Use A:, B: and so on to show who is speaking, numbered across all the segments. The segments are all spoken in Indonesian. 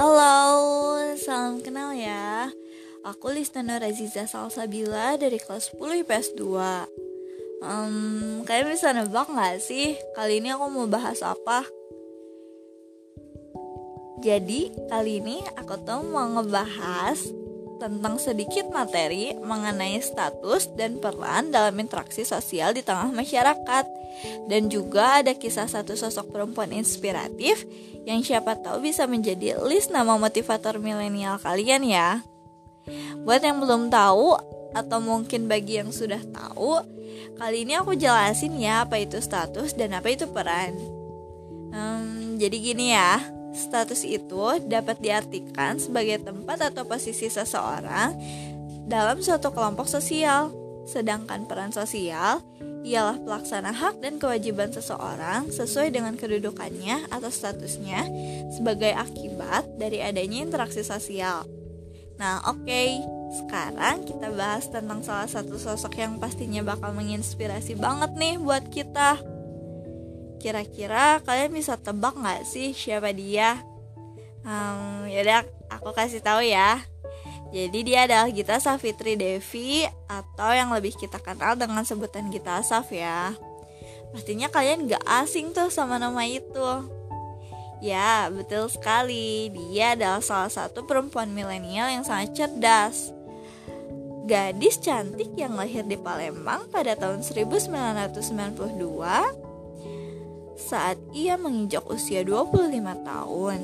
A: Halo, salam kenal ya Aku Listana Raziza Salsabila dari kelas 10 IPS 2 um, Kalian bisa nebak gak sih? Kali ini aku mau bahas apa? Jadi, kali ini aku tuh mau ngebahas tentang sedikit materi mengenai status dan peran dalam interaksi sosial di tengah masyarakat. Dan juga ada kisah satu sosok perempuan inspiratif yang siapa tahu bisa menjadi list nama motivator milenial kalian ya. Buat yang belum tahu atau mungkin bagi yang sudah tahu, kali ini aku jelasin ya apa itu status dan apa itu peran. Hmm, jadi gini ya, Status itu dapat diartikan sebagai tempat atau posisi seseorang dalam suatu kelompok sosial. Sedangkan peran sosial ialah pelaksana hak dan kewajiban seseorang sesuai dengan kedudukannya atau statusnya sebagai akibat dari adanya interaksi sosial. Nah, oke, okay. sekarang kita bahas tentang salah satu sosok yang pastinya bakal menginspirasi banget nih buat kita. Kira-kira kalian bisa tebak nggak sih siapa dia? Hmm, yaudah aku kasih tahu ya. Jadi dia adalah Gita Safitri Devi atau yang lebih kita kenal dengan sebutan Gita Saf ya. Pastinya kalian gak asing tuh sama nama itu. Ya, betul sekali. Dia adalah salah satu perempuan milenial yang sangat cerdas. Gadis cantik yang lahir di Palembang pada tahun 1992 saat ia menginjak usia 25 tahun,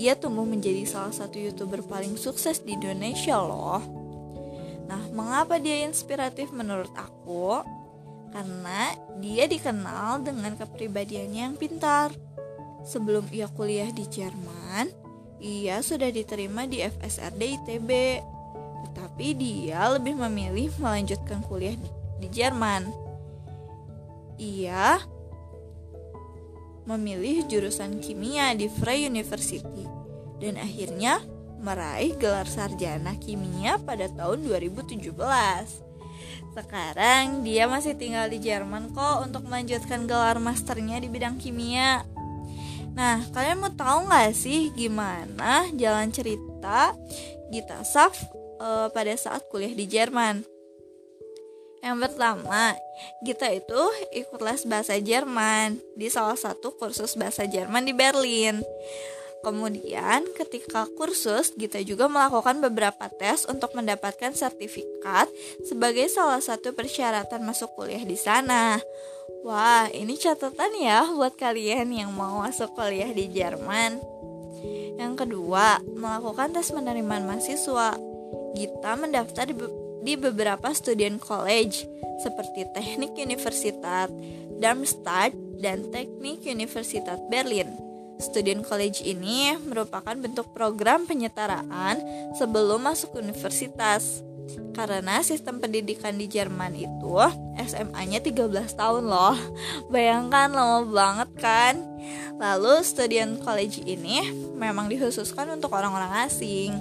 A: ia tumbuh menjadi salah satu youtuber paling sukses di Indonesia loh. Nah, mengapa dia inspiratif menurut aku? Karena dia dikenal dengan kepribadiannya yang pintar. Sebelum ia kuliah di Jerman, ia sudah diterima di FSRD ITB. Tetapi dia lebih memilih melanjutkan kuliah di Jerman. Ia memilih jurusan kimia di Frey University dan akhirnya meraih gelar sarjana kimia pada tahun 2017. Sekarang dia masih tinggal di Jerman kok untuk melanjutkan gelar masternya di bidang kimia. Nah, kalian mau tahu nggak sih gimana jalan cerita Gita Saf uh, pada saat kuliah di Jerman? Yang pertama, Gita itu ikut les bahasa Jerman di salah satu kursus bahasa Jerman di Berlin. Kemudian, ketika kursus, Gita juga melakukan beberapa tes untuk mendapatkan sertifikat sebagai salah satu persyaratan masuk kuliah di sana. Wah, ini catatan ya buat kalian yang mau masuk kuliah di Jerman. Yang kedua, melakukan tes penerimaan mahasiswa. Gita mendaftar di di beberapa student college seperti Teknik Universitas Darmstadt dan Teknik Universitas Berlin. Student college ini merupakan bentuk program penyetaraan sebelum masuk universitas. Karena sistem pendidikan di Jerman itu SMA-nya 13 tahun loh. Bayangkan lama banget kan? Lalu student college ini memang dikhususkan untuk orang-orang asing.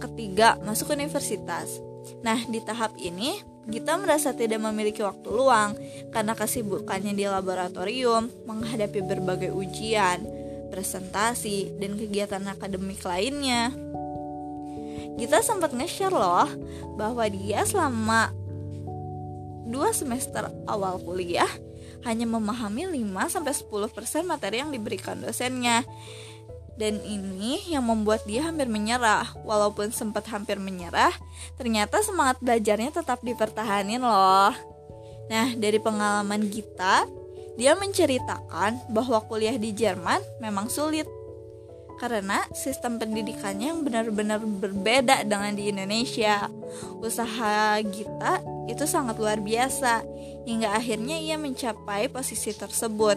A: Ketiga, masuk universitas. Nah, di tahap ini kita merasa tidak memiliki waktu luang karena kesibukannya di laboratorium menghadapi berbagai ujian, presentasi, dan kegiatan akademik lainnya. Kita sempat nge-share loh bahwa dia selama dua semester awal kuliah hanya memahami 5-10% materi yang diberikan dosennya dan ini yang membuat dia hampir menyerah. Walaupun sempat hampir menyerah, ternyata semangat belajarnya tetap dipertahanin loh. Nah, dari pengalaman Gita, dia menceritakan bahwa kuliah di Jerman memang sulit karena sistem pendidikannya yang benar-benar berbeda dengan di Indonesia. Usaha Gita itu sangat luar biasa hingga akhirnya ia mencapai posisi tersebut.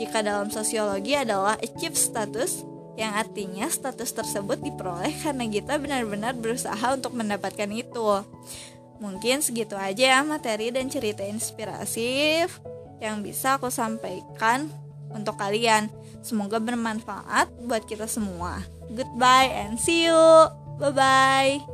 A: Jika dalam sosiologi adalah achieve status, yang artinya status tersebut diperoleh karena kita benar-benar berusaha untuk mendapatkan itu. Mungkin segitu aja ya materi dan cerita inspiratif yang bisa aku sampaikan untuk kalian. Semoga bermanfaat buat kita semua. Goodbye and see you. Bye bye.